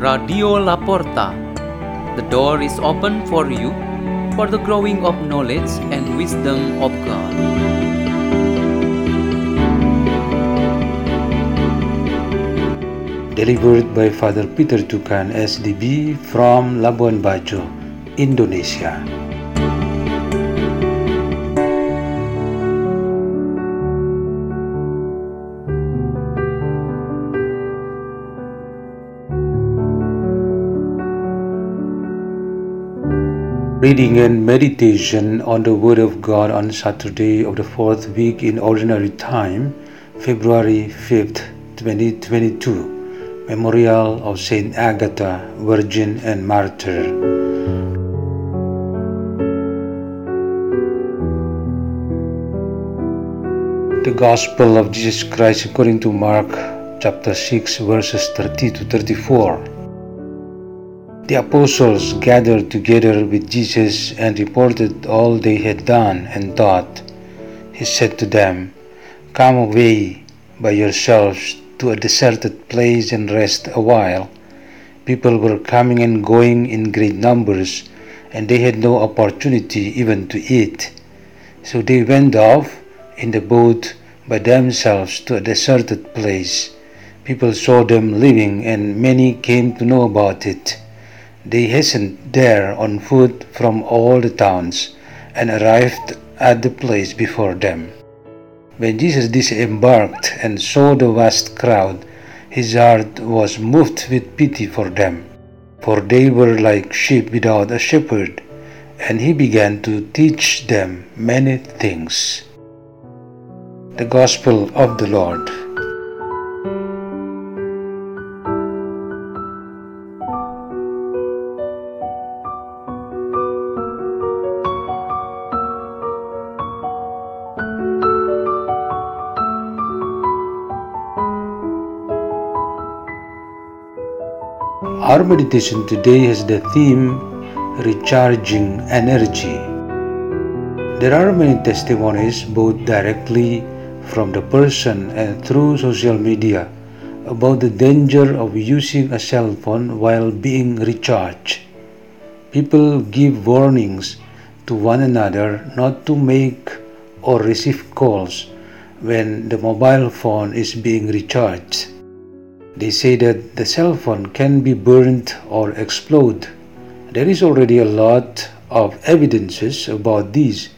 Radio La Porta. The door is open for you for the growing of knowledge and wisdom of God. Delivered by Father Peter Tukan SDB from Labuan Bajo, Indonesia. Reading and meditation on the Word of God on Saturday of the fourth week in Ordinary Time, February 5th, 2022, Memorial of Saint Agatha, Virgin and Martyr. The Gospel of Jesus Christ according to Mark chapter 6 verses 30 to 34. The apostles gathered together with Jesus and reported all they had done and taught. He said to them, Come away by yourselves to a deserted place and rest a while. People were coming and going in great numbers, and they had no opportunity even to eat. So they went off in the boat by themselves to a deserted place. People saw them leaving, and many came to know about it. They hastened there on foot from all the towns and arrived at the place before them. When Jesus disembarked and saw the vast crowd, his heart was moved with pity for them, for they were like sheep without a shepherd, and he began to teach them many things. The Gospel of the Lord. Our meditation today has the theme Recharging Energy. There are many testimonies, both directly from the person and through social media, about the danger of using a cell phone while being recharged. People give warnings to one another not to make or receive calls when the mobile phone is being recharged. They say that the cell phone can be burned or explode. There is already a lot of evidences about this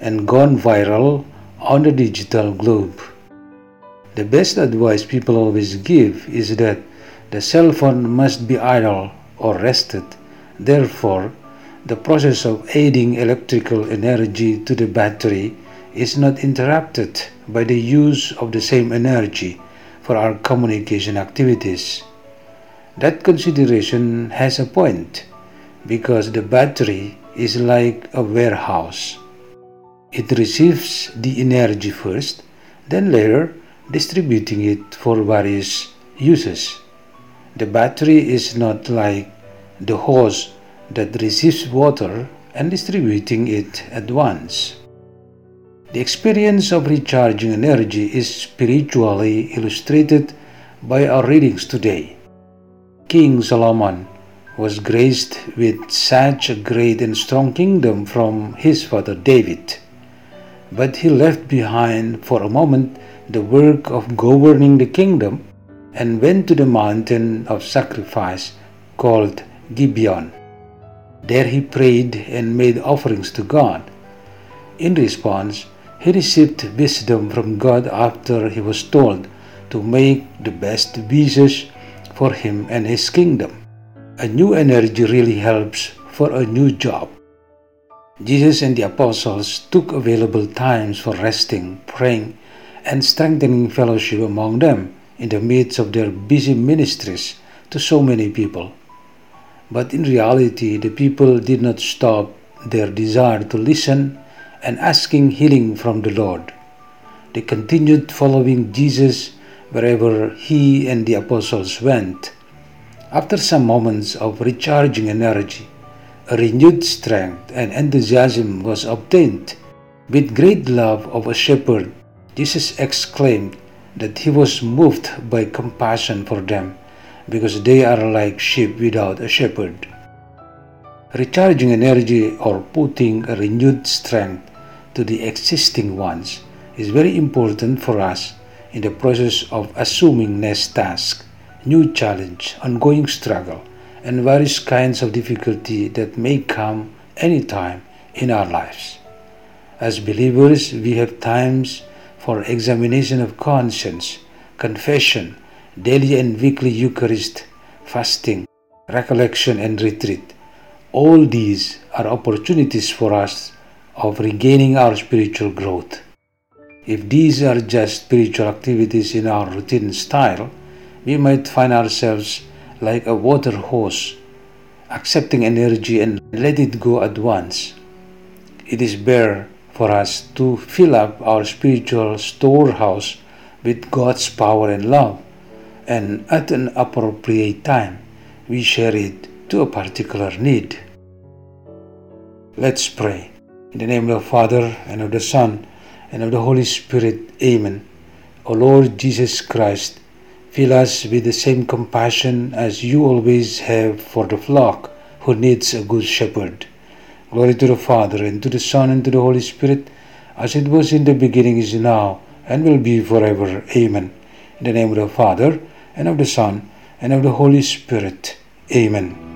and gone viral on the digital globe. The best advice people always give is that the cell phone must be idle or rested. Therefore, the process of adding electrical energy to the battery is not interrupted by the use of the same energy for our communication activities. That consideration has a point because the battery is like a warehouse. It receives the energy first, then later distributing it for various uses. The battery is not like the hose that receives water and distributing it at once. The experience of recharging energy is spiritually illustrated by our readings today. King Solomon was graced with such a great and strong kingdom from his father David. But he left behind for a moment the work of governing the kingdom and went to the mountain of sacrifice called Gibeon. There he prayed and made offerings to God. In response, he received wisdom from God after he was told to make the best wishes for him and his kingdom. A new energy really helps for a new job. Jesus and the apostles took available times for resting, praying, and strengthening fellowship among them in the midst of their busy ministries to so many people. But in reality, the people did not stop their desire to listen and asking healing from the Lord. They continued following Jesus wherever he and the apostles went. After some moments of recharging energy, a renewed strength and enthusiasm was obtained. With great love of a shepherd, Jesus exclaimed that he was moved by compassion for them because they are like sheep without a shepherd. Recharging energy or putting renewed strength to the existing ones is very important for us in the process of assuming next task, new challenge, ongoing struggle, and various kinds of difficulty that may come anytime in our lives. As believers, we have times for examination of conscience, confession, daily and weekly Eucharist, fasting, recollection, and retreat. All these are opportunities for us of regaining our spiritual growth. If these are just spiritual activities in our routine style, we might find ourselves like a water hose, accepting energy and let it go at once. It is better for us to fill up our spiritual storehouse with God's power and love, and at an appropriate time, we share it to a particular need. Let's pray. In the name of the Father, and of the Son, and of the Holy Spirit. Amen. O Lord Jesus Christ, fill us with the same compassion as you always have for the flock who needs a good shepherd. Glory to the Father, and to the Son, and to the Holy Spirit, as it was in the beginning, is now, and will be forever. Amen. In the name of the Father, and of the Son, and of the Holy Spirit. Amen.